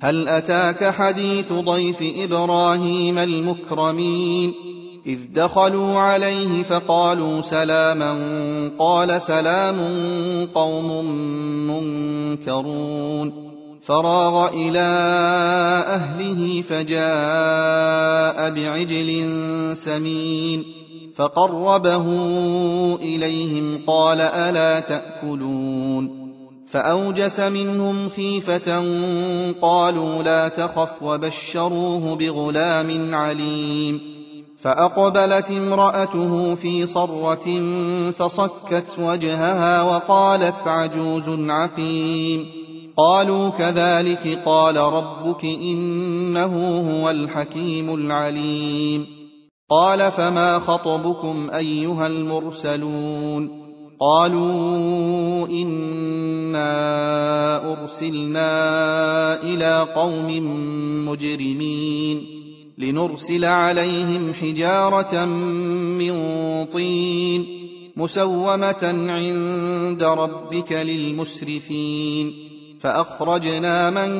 هل أتاك حديث ضيف إبراهيم المكرمين؟ إذ دخلوا عليه فقالوا سلاما قال سلام قوم منكرون. فراغ إلى أهله فجاء بعجل سمين فقربه إليهم قال ألا تأكلون؟ فأوجس منهم خيفة قالوا لا تخف وبشروه بغلام عليم فأقبلت امرأته في صرة فصكت وجهها وقالت عجوز عقيم قالوا كذلك قال ربك إنه هو الحكيم العليم قال فما خطبكم أيها المرسلون قالوا إنا أرسلنا إلى قوم مجرمين لنرسل عليهم حجارة من طين مسومة عند ربك للمسرفين فأخرجنا من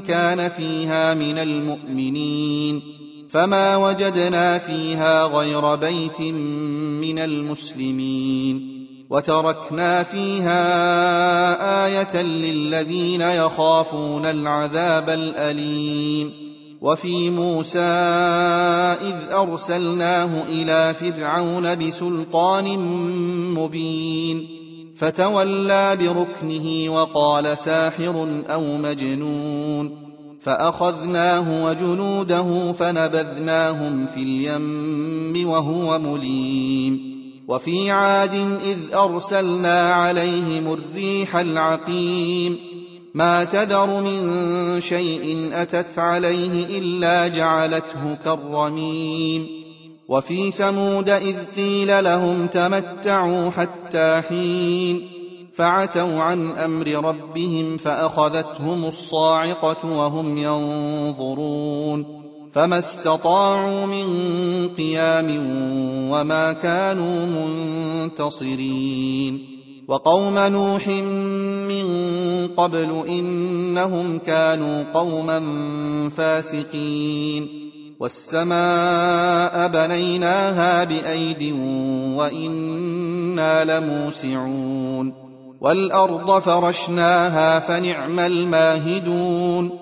كان فيها من المؤمنين فما وجدنا فيها غير بيت من المسلمين وتركنا فيها آية للذين يخافون العذاب الأليم. وفي موسى إذ أرسلناه إلى فرعون بسلطان مبين. فتولى بركنه وقال ساحر أو مجنون. فأخذناه وجنوده فنبذناهم في اليم وهو مليم. وفي عاد إذ أرسلنا عليهم الريح العقيم. ما تذر من شيء أتت عليه إلا جعلته كالرميم. وفي ثمود إذ قيل لهم تمتعوا حتى حين. فعتوا عن أمر ربهم فأخذتهم الصاعقة وهم ينظرون. فما استطاعوا من قيام وما كانوا منتصرين. وقوم نوح من قبل إنهم كانوا قوما فاسقين. والسماء بنيناها بأيد وإنا لموسعون. والأرض فرشناها فنعم الماهدون.